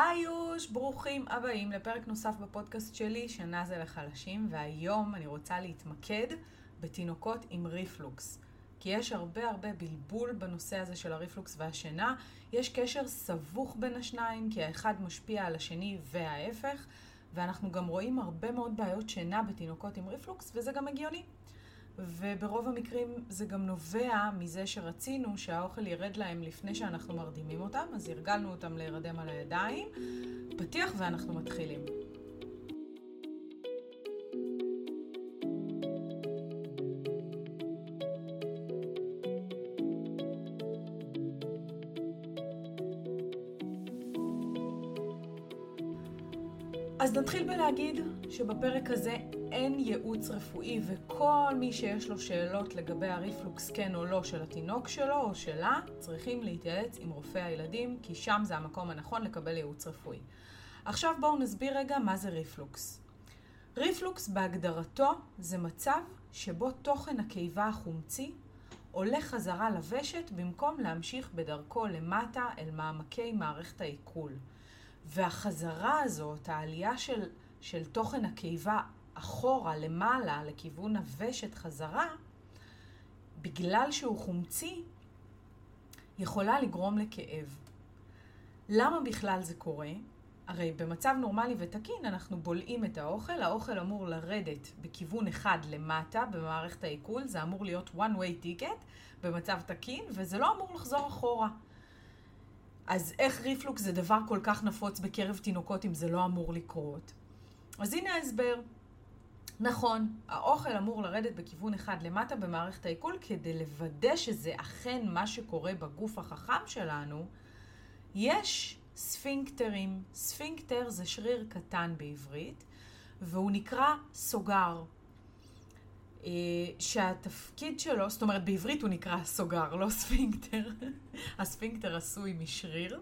היי יוש, ברוכים הבאים לפרק נוסף בפודקאסט שלי, שינה זה לחלשים, והיום אני רוצה להתמקד בתינוקות עם ריפלוקס. כי יש הרבה הרבה בלבול בנושא הזה של הריפלוקס והשינה. יש קשר סבוך בין השניים, כי האחד משפיע על השני וההפך, ואנחנו גם רואים הרבה מאוד בעיות שינה בתינוקות עם ריפלוקס, וזה גם הגיוני. וברוב המקרים זה גם נובע מזה שרצינו שהאוכל ירד להם לפני שאנחנו מרדימים אותם, אז הרגלנו אותם להירדם על הידיים, פתיח ואנחנו מתחילים. אז נתחיל בלהגיד שבפרק הזה אין ייעוץ רפואי וכל מי שיש לו שאלות לגבי הריפלוקס כן או לא של התינוק שלו או שלה, צריכים להתייעץ עם רופא הילדים, כי שם זה המקום הנכון לקבל ייעוץ רפואי. עכשיו בואו נסביר רגע מה זה ריפלוקס. ריפלוקס בהגדרתו זה מצב שבו תוכן הקיבה החומצי עולה חזרה לוושת במקום להמשיך בדרכו למטה אל מעמקי מערכת העיכול. והחזרה הזאת, העלייה של, של תוכן הקיבה אחורה, למעלה, לכיוון הוושת חזרה, בגלל שהוא חומצי, יכולה לגרום לכאב. למה בכלל זה קורה? הרי במצב נורמלי ותקין אנחנו בולעים את האוכל, האוכל אמור לרדת בכיוון אחד למטה במערכת העיכול, זה אמור להיות one way ticket במצב תקין, וזה לא אמור לחזור אחורה. אז איך ריפלוקס זה דבר כל כך נפוץ בקרב תינוקות אם זה לא אמור לקרות? אז הנה ההסבר. נכון, האוכל אמור לרדת בכיוון אחד למטה במערכת העיכול כדי לוודא שזה אכן מה שקורה בגוף החכם שלנו. יש ספינקטרים. ספינקטר זה שריר קטן בעברית, והוא נקרא סוגר. אה, שהתפקיד שלו, זאת אומרת בעברית הוא נקרא סוגר, לא ספינקטר. הספינקטר עשוי משריר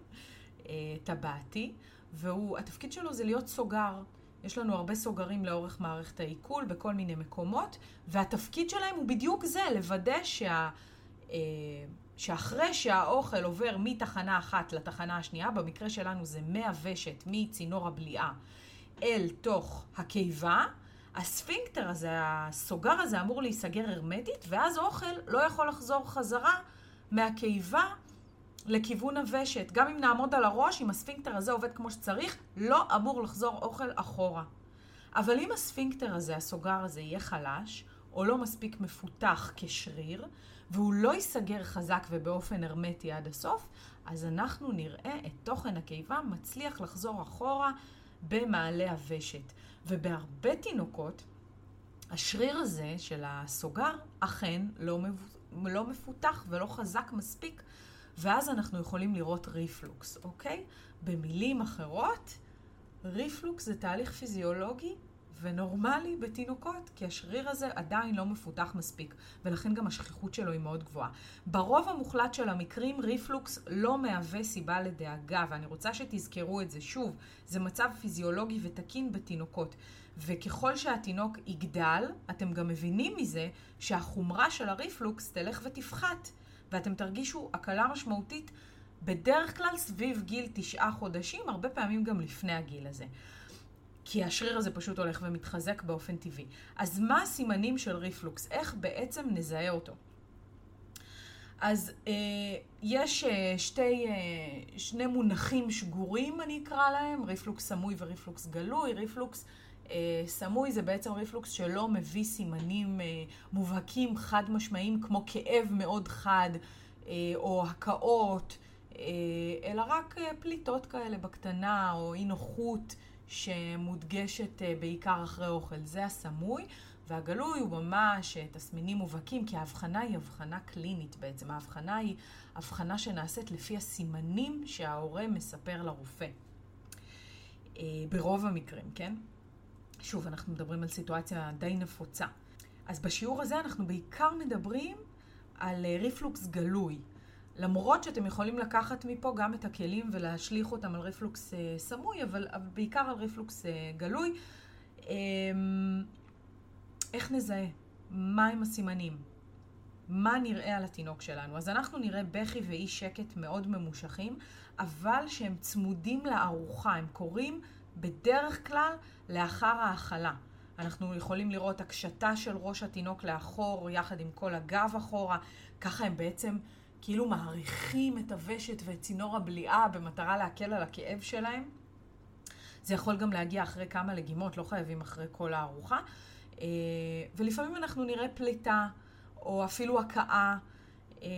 אה, טבעתי, והתפקיד שלו זה להיות סוגר. יש לנו הרבה סוגרים לאורך מערכת העיכול בכל מיני מקומות, והתפקיד שלהם הוא בדיוק זה, לוודא שה... אה, שאחרי שהאוכל עובר מתחנה אחת לתחנה השנייה, במקרה שלנו זה מהוושת, מצינור הבליעה, אל תוך הקיבה, הספינקטר הזה, הסוגר הזה אמור להיסגר הרמטית, ואז אוכל לא יכול לחזור חזרה מהקיבה לכיוון הוושת. גם אם נעמוד על הראש, אם הספינקטר הזה עובד כמו שצריך, לא אמור לחזור אוכל אחורה. אבל אם הספינקטר הזה, הסוגר הזה, יהיה חלש, או לא מספיק מפותח כשריר, והוא לא ייסגר חזק ובאופן הרמטי עד הסוף, אז אנחנו נראה את תוכן הקיבה מצליח לחזור אחורה במעלה הוושת. ובהרבה תינוקות, השריר הזה של הסוגר אכן לא, לא מפותח ולא חזק מספיק, ואז אנחנו יכולים לראות ריפלוקס, אוקיי? במילים אחרות, ריפלוקס זה תהליך פיזיולוגי ונורמלי בתינוקות, כי השריר הזה עדיין לא מפותח מספיק, ולכן גם השכיחות שלו היא מאוד גבוהה. ברוב המוחלט של המקרים, ריפלוקס לא מהווה סיבה לדאגה, ואני רוצה שתזכרו את זה שוב, זה מצב פיזיולוגי ותקין בתינוקות. וככל שהתינוק יגדל, אתם גם מבינים מזה שהחומרה של הריפלוקס תלך ותפחת, ואתם תרגישו הקלה משמעותית בדרך כלל סביב גיל תשעה חודשים, הרבה פעמים גם לפני הגיל הזה. כי השריר הזה פשוט הולך ומתחזק באופן טבעי. אז מה הסימנים של ריפלוקס? איך בעצם נזהה אותו? אז אה, יש אה, שתי, אה, שני מונחים שגורים, אני אקרא להם, ריפלוקס סמוי וריפלוקס גלוי. ריפלוקס סמוי זה בעצם ריפלוקס שלא מביא סימנים אה, מובהקים, חד משמעיים, כמו כאב מאוד חד, אה, או הקאות, אה, אלא רק אה, פליטות כאלה בקטנה, או אי נוחות. שמודגשת אה, בעיקר אחרי אוכל. זה הסמוי, והגלוי הוא ממש אה, תסמינים מובהקים, כי ההבחנה היא הבחנה קלינית בעצם. ההבחנה היא הבחנה שנעשית לפי הסימנים שההורה מספר לרופא. אה, ברוב המקרים, כן? שוב, אנחנו מדברים על סיטואציה די נפוצה. אז בשיעור הזה אנחנו בעיקר מדברים על ריפלוקס גלוי. למרות שאתם יכולים לקחת מפה גם את הכלים ולהשליך אותם על ריפלוקס אה, סמוי, אבל, בעיקר על ריפלוקס אה, גלוי. אה, איך נזהה? מהם הסימנים? מה נראה על התינוק שלנו. אז אנחנו נראה בכי ואי שקט מאוד ממושכים, אבל שהם צמודים לארוחה, הם קורים בדרך כלל לאחר ההאכלה. אנחנו יכולים לראות הקשתה של ראש התינוק לאחור, יחד עם כל הגב אחורה, ככה הם בעצם כאילו מעריכים את הוושת ואת צינור הבליעה במטרה להקל על הכאב שלהם. זה יכול גם להגיע אחרי כמה לגימות, לא חייבים אחרי כל הארוחה. אה, ולפעמים אנחנו נראה פליטה, או אפילו הכאה. אה,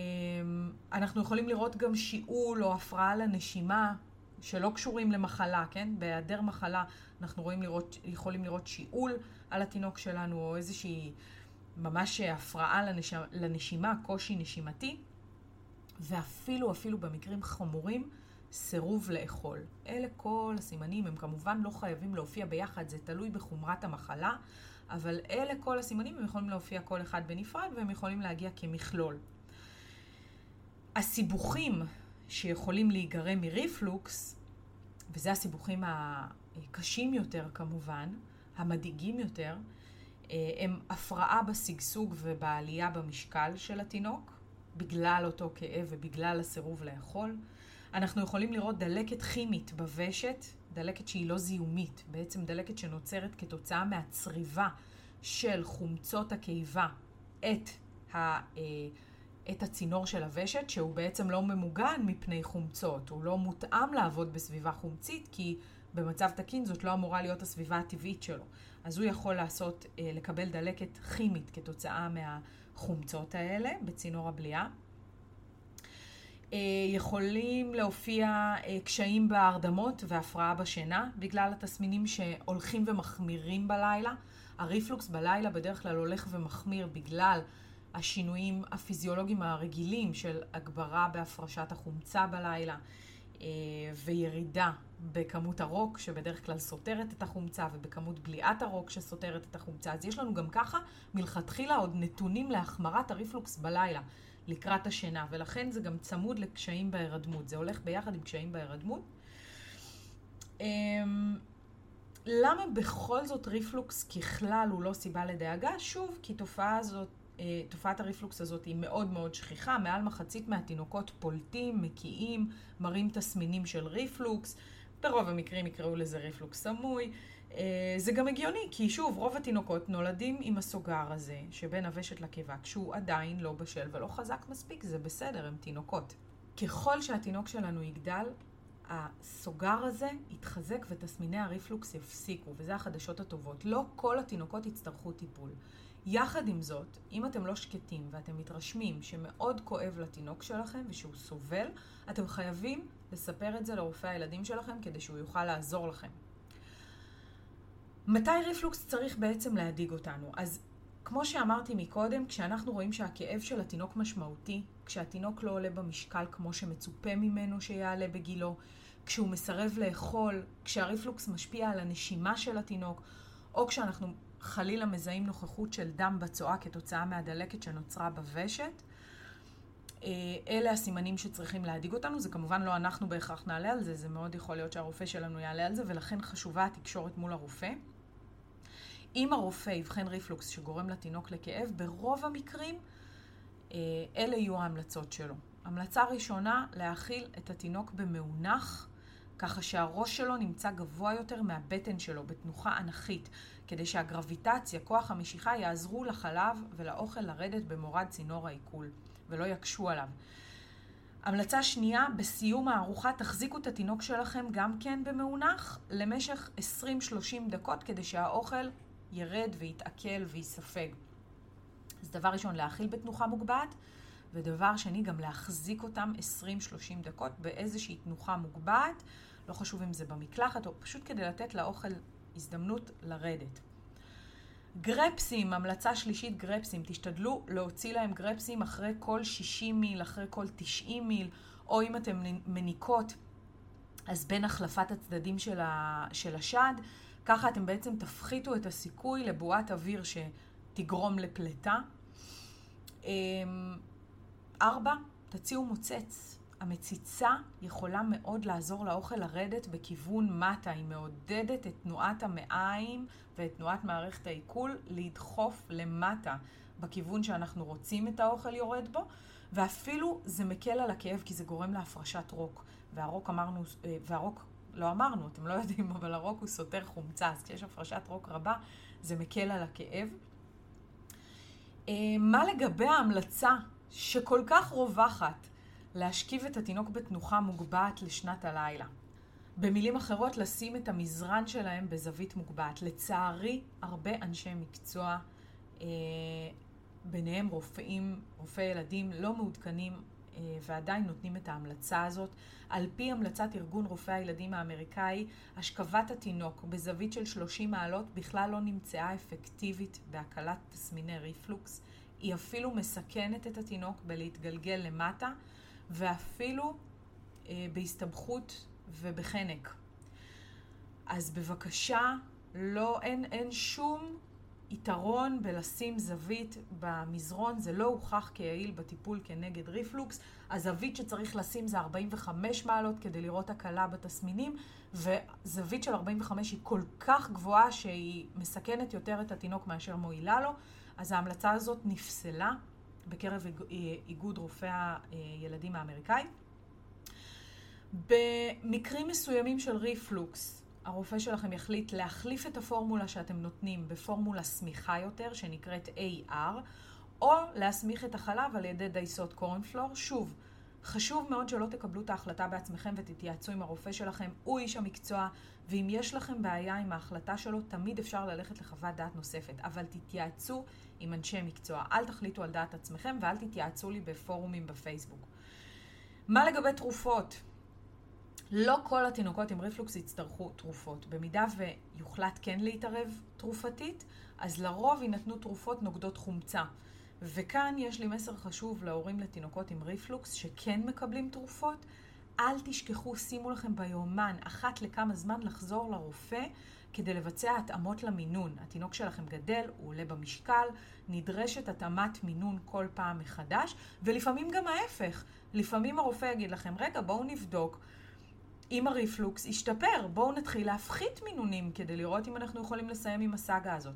אנחנו יכולים לראות גם שיעול או הפרעה לנשימה, שלא קשורים למחלה, כן? בהיעדר מחלה אנחנו רואים לראות, יכולים לראות שיעול על התינוק שלנו, או איזושהי ממש הפרעה לנש... לנשימה, קושי נשימתי, ואפילו, אפילו במקרים חמורים, סירוב לאכול. אלה כל הסימנים, הם כמובן לא חייבים להופיע ביחד, זה תלוי בחומרת המחלה, אבל אלה כל הסימנים, הם יכולים להופיע כל אחד בנפרד, והם יכולים להגיע כמכלול. הסיבוכים שיכולים להיגרם מריפלוקס, וזה הסיבוכים הקשים יותר כמובן, המדאיגים יותר, אה, הם הפרעה בשגשוג ובעלייה במשקל של התינוק, בגלל אותו כאב ובגלל הסירוב לאכול. אנחנו יכולים לראות דלקת כימית בוושת, דלקת שהיא לא זיהומית, בעצם דלקת שנוצרת כתוצאה מהצריבה של חומצות הקיבה את, ה, אה, את הצינור של הוושת, שהוא בעצם לא ממוגן מפני חומצות, הוא לא מותאם לעבוד בסביבה חומצית, כי במצב תקין זאת לא אמורה להיות הסביבה הטבעית שלו. אז הוא יכול לעשות, אה, לקבל דלקת כימית כתוצאה מהחומצות האלה בצינור הבליעה. אה, יכולים להופיע אה, קשיים בהרדמות והפרעה בשינה בגלל התסמינים שהולכים ומחמירים בלילה. הריפלוקס בלילה בדרך כלל הולך ומחמיר בגלל השינויים הפיזיולוגיים הרגילים של הגברה בהפרשת החומצה בלילה וירידה בכמות הרוק שבדרך כלל סותרת את החומצה ובכמות בליעת הרוק שסותרת את החומצה. אז יש לנו גם ככה מלכתחילה עוד נתונים להחמרת הריפלוקס בלילה לקראת השינה, ולכן זה גם צמוד לקשיים בהירדמות. זה הולך ביחד עם קשיים בהירדמות. אמ, למה בכל זאת ריפלוקס ככלל הוא לא סיבה לדאגה? שוב, כי תופעה הזאת, אה, תופעת הריפלוקס הזאת היא מאוד מאוד שכיחה, מעל מחצית מהתינוקות פולטים, מקיאים, מראים תסמינים של ריפלוקס. ברוב המקרים יקראו לזה ריפלוקס סמוי. אה, זה גם הגיוני, כי שוב, רוב התינוקות נולדים עם הסוגר הזה שבין הוושת לקיבה, כשהוא עדיין לא בשל ולא חזק מספיק, זה בסדר, הם תינוקות. ככל שהתינוק שלנו יגדל, הסוגר הזה יתחזק ותסמיני הריפלוקס יפסיקו, וזה החדשות הטובות. לא כל התינוקות יצטרכו טיפול. יחד עם זאת, אם אתם לא שקטים ואתם מתרשמים שמאוד כואב לתינוק שלכם ושהוא סובל, אתם חייבים לספר את זה לרופא הילדים שלכם כדי שהוא יוכל לעזור לכם. מתי ריפלוקס צריך בעצם להדאיג אותנו? אז כמו שאמרתי מקודם, כשאנחנו רואים שהכאב של התינוק משמעותי, כשהתינוק לא עולה במשקל כמו שמצופה ממנו שיעלה בגילו, כשהוא מסרב לאכול, כשהריפלוקס משפיע על הנשימה של התינוק, או כשאנחנו חלילה מזהים נוכחות של דם בצואה כתוצאה מהדלקת שנוצרה בוושת, אה, אלה הסימנים שצריכים להדאיג אותנו. זה כמובן לא אנחנו בהכרח נעלה על זה, זה מאוד יכול להיות שהרופא שלנו יעלה על זה, ולכן חשובה התקשורת מול הרופא. אם הרופא יבחן ריפלוקס שגורם לתינוק לכאב, ברוב המקרים אה, אלה יהיו ההמלצות שלו. המלצה ראשונה, להאכיל את התינוק במאונח, ככה שהראש שלו נמצא גבוה יותר מהבטן שלו, בתנוחה אנכית, כדי שהגרביטציה, כוח המשיכה, יעזרו לחלב ולאוכל לרדת במורד צינור העיכול. ולא יקשו עליו. המלצה שנייה, בסיום הארוחה תחזיקו את התינוק שלכם גם כן במאונח למשך 20-30 דקות כדי שהאוכל ירד ויתעכל ויספג. אז דבר ראשון, להאכיל בתנוחה מוגבעת, ודבר שני, גם להחזיק אותם 20-30 דקות באיזושהי תנוחה מוגבעת, לא חשוב אם זה במקלחת או פשוט כדי לתת לאוכל הזדמנות לרדת. גרפסים, המלצה שלישית גרפסים, תשתדלו להוציא להם גרפסים אחרי כל 60 מיל, אחרי כל 90 מיל, או אם אתם מניקות, אז בין החלפת הצדדים של, ה, של השד, ככה אתם בעצם תפחיתו את הסיכוי לבועת אוויר שתגרום לפליטה. ארבע, תציעו מוצץ. המציצה יכולה מאוד לעזור לאוכל לרדת בכיוון מטה, היא מעודדת את תנועת המעיים ואת תנועת מערכת העיכול לדחוף למטה בכיוון שאנחנו רוצים את האוכל יורד בו, ואפילו זה מקל על הכאב כי זה גורם להפרשת רוק. והרוק אמרנו, אה, והרוק, לא אמרנו, אתם לא יודעים, אבל הרוק הוא סותר חומצה, אז כשיש הפרשת רוק רבה, זה מקל על הכאב. אה, מה לגבי ההמלצה שכל כך רווחת להשכיב את התינוק בתנוחה מוגבעת לשנת הלילה? במילים אחרות, לשים את המזרן שלהם בזווית מוגבעת. לצערי, הרבה אנשי מקצוע, אה, ביניהם רופאים, רופאי ילדים, לא מעודכנים אה, ועדיין נותנים את ההמלצה הזאת. על פי המלצת ארגון רופאי הילדים האמריקאי, השכבת התינוק בזווית של 30 מעלות בכלל לא נמצאה אפקטיבית בהקלת תסמיני ריפלוקס. היא אפילו מסכנת את התינוק בלהתגלגל למטה, ואפילו אה, בהסתבכות ובחנק. אז בבקשה, לא, אין, אין שום יתרון בלשים זווית במזרון, זה לא הוכח כיעיל בטיפול כנגד ריפלוקס. הזווית שצריך לשים זה 45 מעלות כדי לראות הקלה בתסמינים, וזווית של 45 היא כל כך גבוהה שהיא מסכנת יותר את התינוק מאשר מועילה לו, אז ההמלצה הזאת נפסלה בקרב איגוד רופאי הילדים האמריקאי. במקרים מסוימים של ריפלוקס, הרופא שלכם יחליט להחליף את הפורמולה שאתם נותנים בפורמולה סמיכה יותר, שנקראת AR, או להסמיך את החלב על ידי דייסות קורנפלור. שוב, חשוב מאוד שלא תקבלו את ההחלטה בעצמכם ותתייעצו עם הרופא שלכם, הוא איש המקצוע, ואם יש לכם בעיה עם ההחלטה שלו, תמיד אפשר ללכת לחוות דעת נוספת, אבל תתייעצו עם אנשי מקצוע. אל תחליטו על דעת עצמכם ואל תתייעצו לי בפורומים בפייסבוק. מה לגבי תרופות? לא כל התינוקות עם ריפלוקס יצטרכו תרופות. במידה ויוחלט כן להתערב תרופתית, אז לרוב יינתנו תרופות נוגדות חומצה. וכאן יש לי מסר חשוב להורים לתינוקות עם ריפלוקס שכן מקבלים תרופות. אל תשכחו, שימו לכם ביומן אחת לכמה זמן לחזור לרופא כדי לבצע התאמות למינון. התינוק שלכם גדל, הוא עולה במשקל, נדרשת התאמת מינון כל פעם מחדש, ולפעמים גם ההפך. לפעמים הרופא יגיד לכם, רגע, בואו נבדוק. אם הריפלוקס ישתפר, בואו נתחיל להפחית מינונים כדי לראות אם אנחנו יכולים לסיים עם הסאגה הזאת.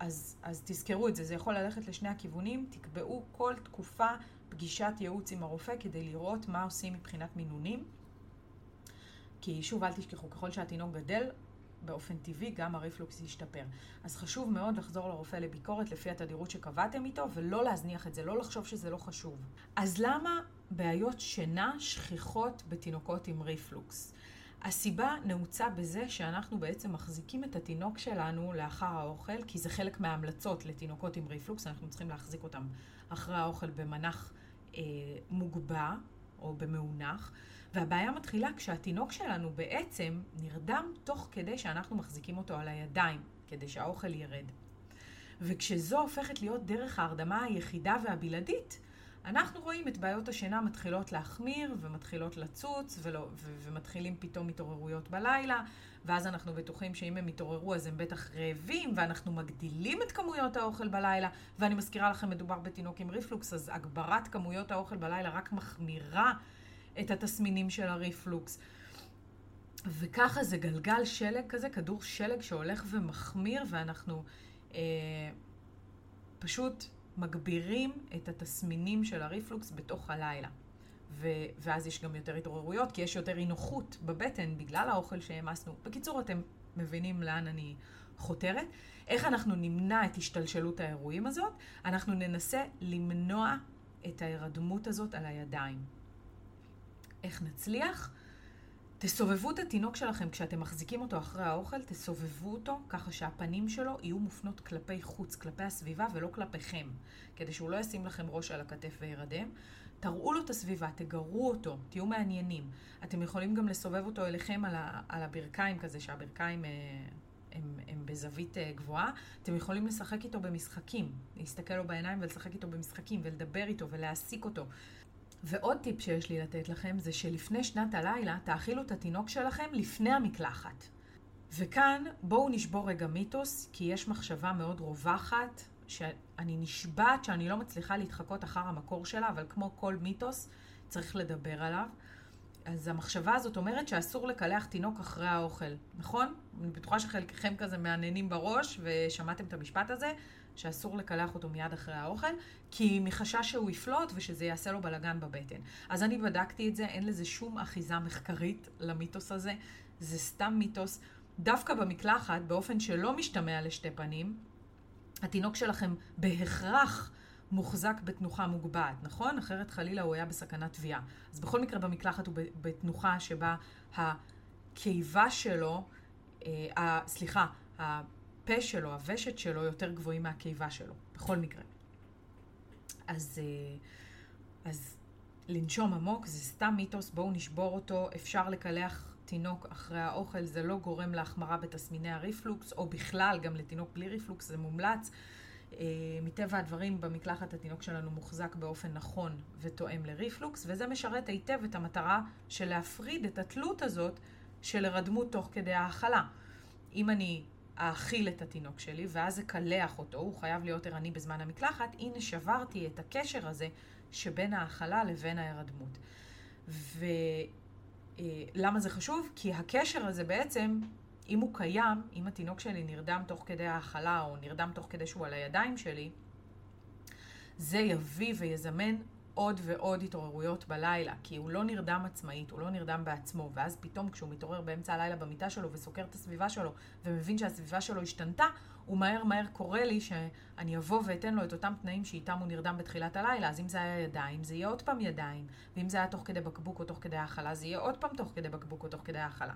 אז, אז תזכרו את זה, זה יכול ללכת לשני הכיוונים, תקבעו כל תקופה פגישת ייעוץ עם הרופא כדי לראות מה עושים מבחינת מינונים. כי שוב, אל תשכחו, ככל שהתינוק גדל, באופן טבעי גם הריפלוקס ישתפר. אז חשוב מאוד לחזור לרופא לביקורת לפי התדירות שקבעתם איתו, ולא להזניח את זה, לא לחשוב שזה לא חשוב. אז למה בעיות שינה שכיחות בתינוקות עם ריפלוקס? הסיבה נעוצה בזה שאנחנו בעצם מחזיקים את התינוק שלנו לאחר האוכל, כי זה חלק מההמלצות לתינוקות עם ריפלוקס, אנחנו צריכים להחזיק אותם אחרי האוכל במנח אה, מוגבע או במאונח. והבעיה מתחילה כשהתינוק שלנו בעצם נרדם תוך כדי שאנחנו מחזיקים אותו על הידיים, כדי שהאוכל ירד. וכשזו הופכת להיות דרך ההרדמה היחידה והבלעדית, אנחנו רואים את בעיות השינה מתחילות להחמיר ומתחילות לצוץ ולא, ו- ומתחילים פתאום התעוררויות בלילה, ואז אנחנו בטוחים שאם הם יתעוררו אז הם בטח רעבים, ואנחנו מגדילים את כמויות האוכל בלילה, ואני מזכירה לכם, מדובר בתינוק עם ריפלוקס, אז הגברת כמויות האוכל בלילה רק מחמירה את התסמינים של הריפלוקס. וככה זה גלגל שלג כזה, כדור שלג שהולך ומחמיר, ואנחנו אה, פשוט מגבירים את התסמינים של הריפלוקס בתוך הלילה. ו- ואז יש גם יותר התעוררויות, כי יש יותר אי נוחות בבטן בגלל האוכל שהעמסנו. בקיצור, אתם מבינים לאן אני חותרת. איך אנחנו נמנע את השתלשלות האירועים הזאת? אנחנו ננסה למנוע את ההירדמות הזאת על הידיים. איך נצליח? תסובבו את התינוק שלכם כשאתם מחזיקים אותו אחרי האוכל, תסובבו אותו ככה שהפנים שלו יהיו מופנות כלפי חוץ, כלפי הסביבה ולא כלפיכם, כדי שהוא לא ישים לכם ראש על הכתף וירדם. תראו לו את הסביבה, תגרו אותו, תהיו מעניינים. אתם יכולים גם לסובב אותו אליכם על, ה, על הברכיים כזה, שהברכיים אה, הם, הם בזווית אה, גבוהה. אתם יכולים לשחק איתו במשחקים, להסתכל לו בעיניים ולשחק איתו במשחקים ולדבר איתו ולהעסיק אותו. ועוד טיפ שיש לי לתת לכם זה שלפני שנת הלילה תאכילו את התינוק שלכם לפני המקלחת. וכאן בואו נשבור רגע מיתוס, כי יש מחשבה מאוד רווחת, שאני נשבעת שאני לא מצליחה להתחקות אחר המקור שלה, אבל כמו כל מיתוס, צריך לדבר עליו. אז המחשבה הזאת אומרת שאסור לקלח תינוק אחרי האוכל, נכון? אני בטוחה שחלקכם כזה מהנהנים בראש ושמעתם את המשפט הזה, שאסור לקלח אותו מיד אחרי האוכל, כי מחשש שהוא יפלוט ושזה יעשה לו בלגן בבטן. אז אני בדקתי את זה, אין לזה שום אחיזה מחקרית למיתוס הזה, זה סתם מיתוס. דווקא במקלחת, באופן שלא משתמע לשתי פנים, התינוק שלכם בהכרח מוחזק בתנוחה מוגבעת, נכון? אחרת חלילה הוא היה בסכנת תביעה. אז בכל מקרה במקלחת הוא בתנוחה שבה הקיבה שלו, אה, סליחה, הפה שלו, הוושט שלו יותר גבוהים מהקיבה שלו, בכל מקרה. אז, אה, אז לנשום עמוק זה סתם מיתוס, בואו נשבור אותו, אפשר לקלח תינוק אחרי האוכל, זה לא גורם להחמרה בתסמיני הריפלוקס, או בכלל, גם לתינוק בלי ריפלוקס זה מומלץ. אה, מטבע הדברים, במקלחת התינוק שלנו מוחזק באופן נכון ותואם לריפלוקס, וזה משרת היטב את המטרה של להפריד את התלות הזאת של הרדמות תוך כדי האכלה. אם אני אאכיל את התינוק שלי ואז אקלח אותו, הוא חייב להיות ערני בזמן המקלחת, הנה שברתי את הקשר הזה שבין האכלה לבין ההרדמות. ולמה אה, זה חשוב? כי הקשר הזה בעצם אם הוא קיים, אם התינוק שלי נרדם תוך כדי האכלה, או נרדם תוך כדי שהוא על הידיים שלי, זה יביא ויזמן עוד ועוד התעוררויות בלילה, כי הוא לא נרדם עצמאית, הוא לא נרדם בעצמו, ואז פתאום כשהוא מתעורר באמצע הלילה במיטה שלו וסוקר את הסביבה שלו, ומבין שהסביבה שלו השתנתה, הוא מהר מהר קורא לי שאני אבוא ואתן לו את אותם תנאים שאיתם הוא נרדם בתחילת הלילה. אז אם זה היה ידיים, זה יהיה עוד פעם ידיים, ואם זה היה תוך כדי בקבוק או תוך כדי האכלה, זה יהיה עוד פעם תוך כדי בקבוק או תוך כדי האכלה.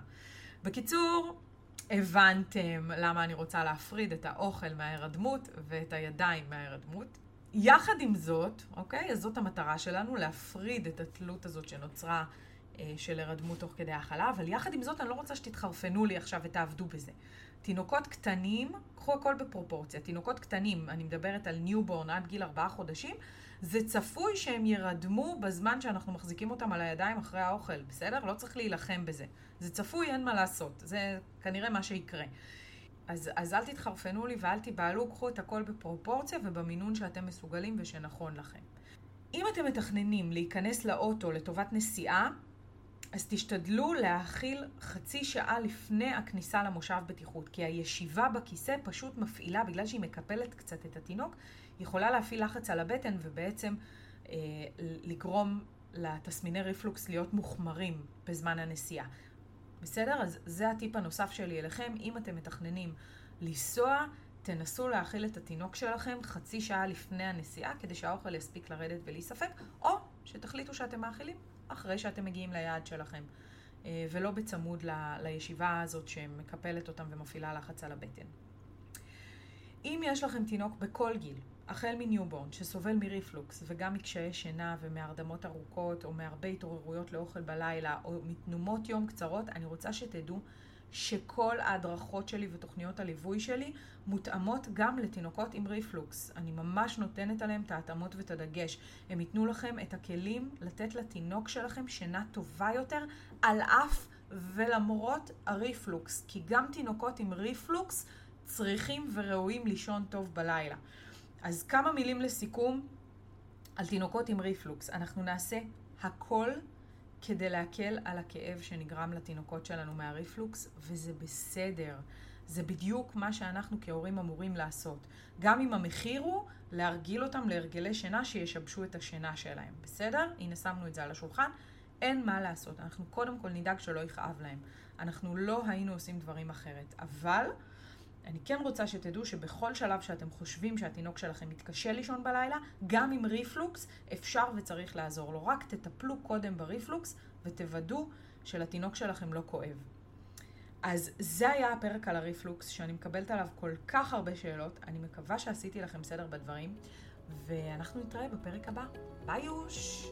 בקיצור, הבנתם למה אני רוצה להפריד את האוכל מההירדמות ואת הידיים מההירדמות. יחד עם זאת, אוקיי? אז זאת המטרה שלנו, להפריד את התלות הזאת שנוצרה אה, של הירדמות תוך כדי האכלה, אבל יחד עם זאת אני לא רוצה שתתחרפנו לי עכשיו ותעבדו בזה. תינוקות קטנים, קחו הכל בפרופורציה, תינוקות קטנים, אני מדברת על newborn עד גיל ארבעה חודשים, זה צפוי שהם ירדמו בזמן שאנחנו מחזיקים אותם על הידיים אחרי האוכל, בסדר? לא צריך להילחם בזה. זה צפוי, אין מה לעשות. זה כנראה מה שיקרה. אז, אז אל תתחרפנו לי ואל תיבהלו, קחו את הכל בפרופורציה ובמינון שאתם מסוגלים ושנכון לכם. אם אתם מתכננים להיכנס לאוטו לטובת נסיעה, אז תשתדלו להאכיל חצי שעה לפני הכניסה למושב בטיחות, כי הישיבה בכיסא פשוט מפעילה, בגלל שהיא מקפלת קצת את התינוק, יכולה להפעיל לחץ על הבטן ובעצם אה, לגרום לתסמיני ריפלוקס להיות מוחמרים בזמן הנסיעה. בסדר? אז זה הטיפ הנוסף שלי אליכם. אם אתם מתכננים לנסוע, תנסו להאכיל את התינוק שלכם חצי שעה לפני הנסיעה, כדי שהאוכל יספיק לרדת ולהיספק, או שתחליטו שאתם מאכילים אחרי שאתם מגיעים ליעד שלכם, אה, ולא בצמוד ל, לישיבה הזאת שמקפלת אותם ומפעילה לחץ על הבטן. אם יש לכם תינוק בכל גיל, החל מ newborn, שסובל מריפלוקס וגם מקשיי שינה ומהרדמות ארוכות או מהרבה התעוררויות לאוכל בלילה או מתנומות יום קצרות, אני רוצה שתדעו שכל ההדרכות שלי ותוכניות הליווי שלי מותאמות גם לתינוקות עם ריפלוקס. אני ממש נותנת עליהם את ההתאמות ואת הדגש. הם ייתנו לכם את הכלים לתת לתינוק שלכם שינה טובה יותר, על אף ולמרות הריפלוקס. כי גם תינוקות עם ריפלוקס צריכים וראויים לישון טוב בלילה. אז כמה מילים לסיכום על תינוקות עם ריפלוקס. אנחנו נעשה הכל כדי להקל על הכאב שנגרם לתינוקות שלנו מהריפלוקס, וזה בסדר. זה בדיוק מה שאנחנו כהורים אמורים לעשות. גם אם המחיר הוא להרגיל אותם להרגלי שינה שישבשו את השינה שלהם. בסדר? הנה שמנו את זה על השולחן. אין מה לעשות. אנחנו קודם כל נדאג שלא יכאב להם. אנחנו לא היינו עושים דברים אחרת. אבל... אני כן רוצה שתדעו שבכל שלב שאתם חושבים שהתינוק שלכם מתקשה לישון בלילה, גם עם ריפלוקס אפשר וצריך לעזור לו. רק תטפלו קודם בריפלוקס ותוודאו שלתינוק שלכם לא כואב. אז זה היה הפרק על הריפלוקס, שאני מקבלת עליו כל כך הרבה שאלות. אני מקווה שעשיתי לכם סדר בדברים, ואנחנו נתראה בפרק הבא. ביי יוש!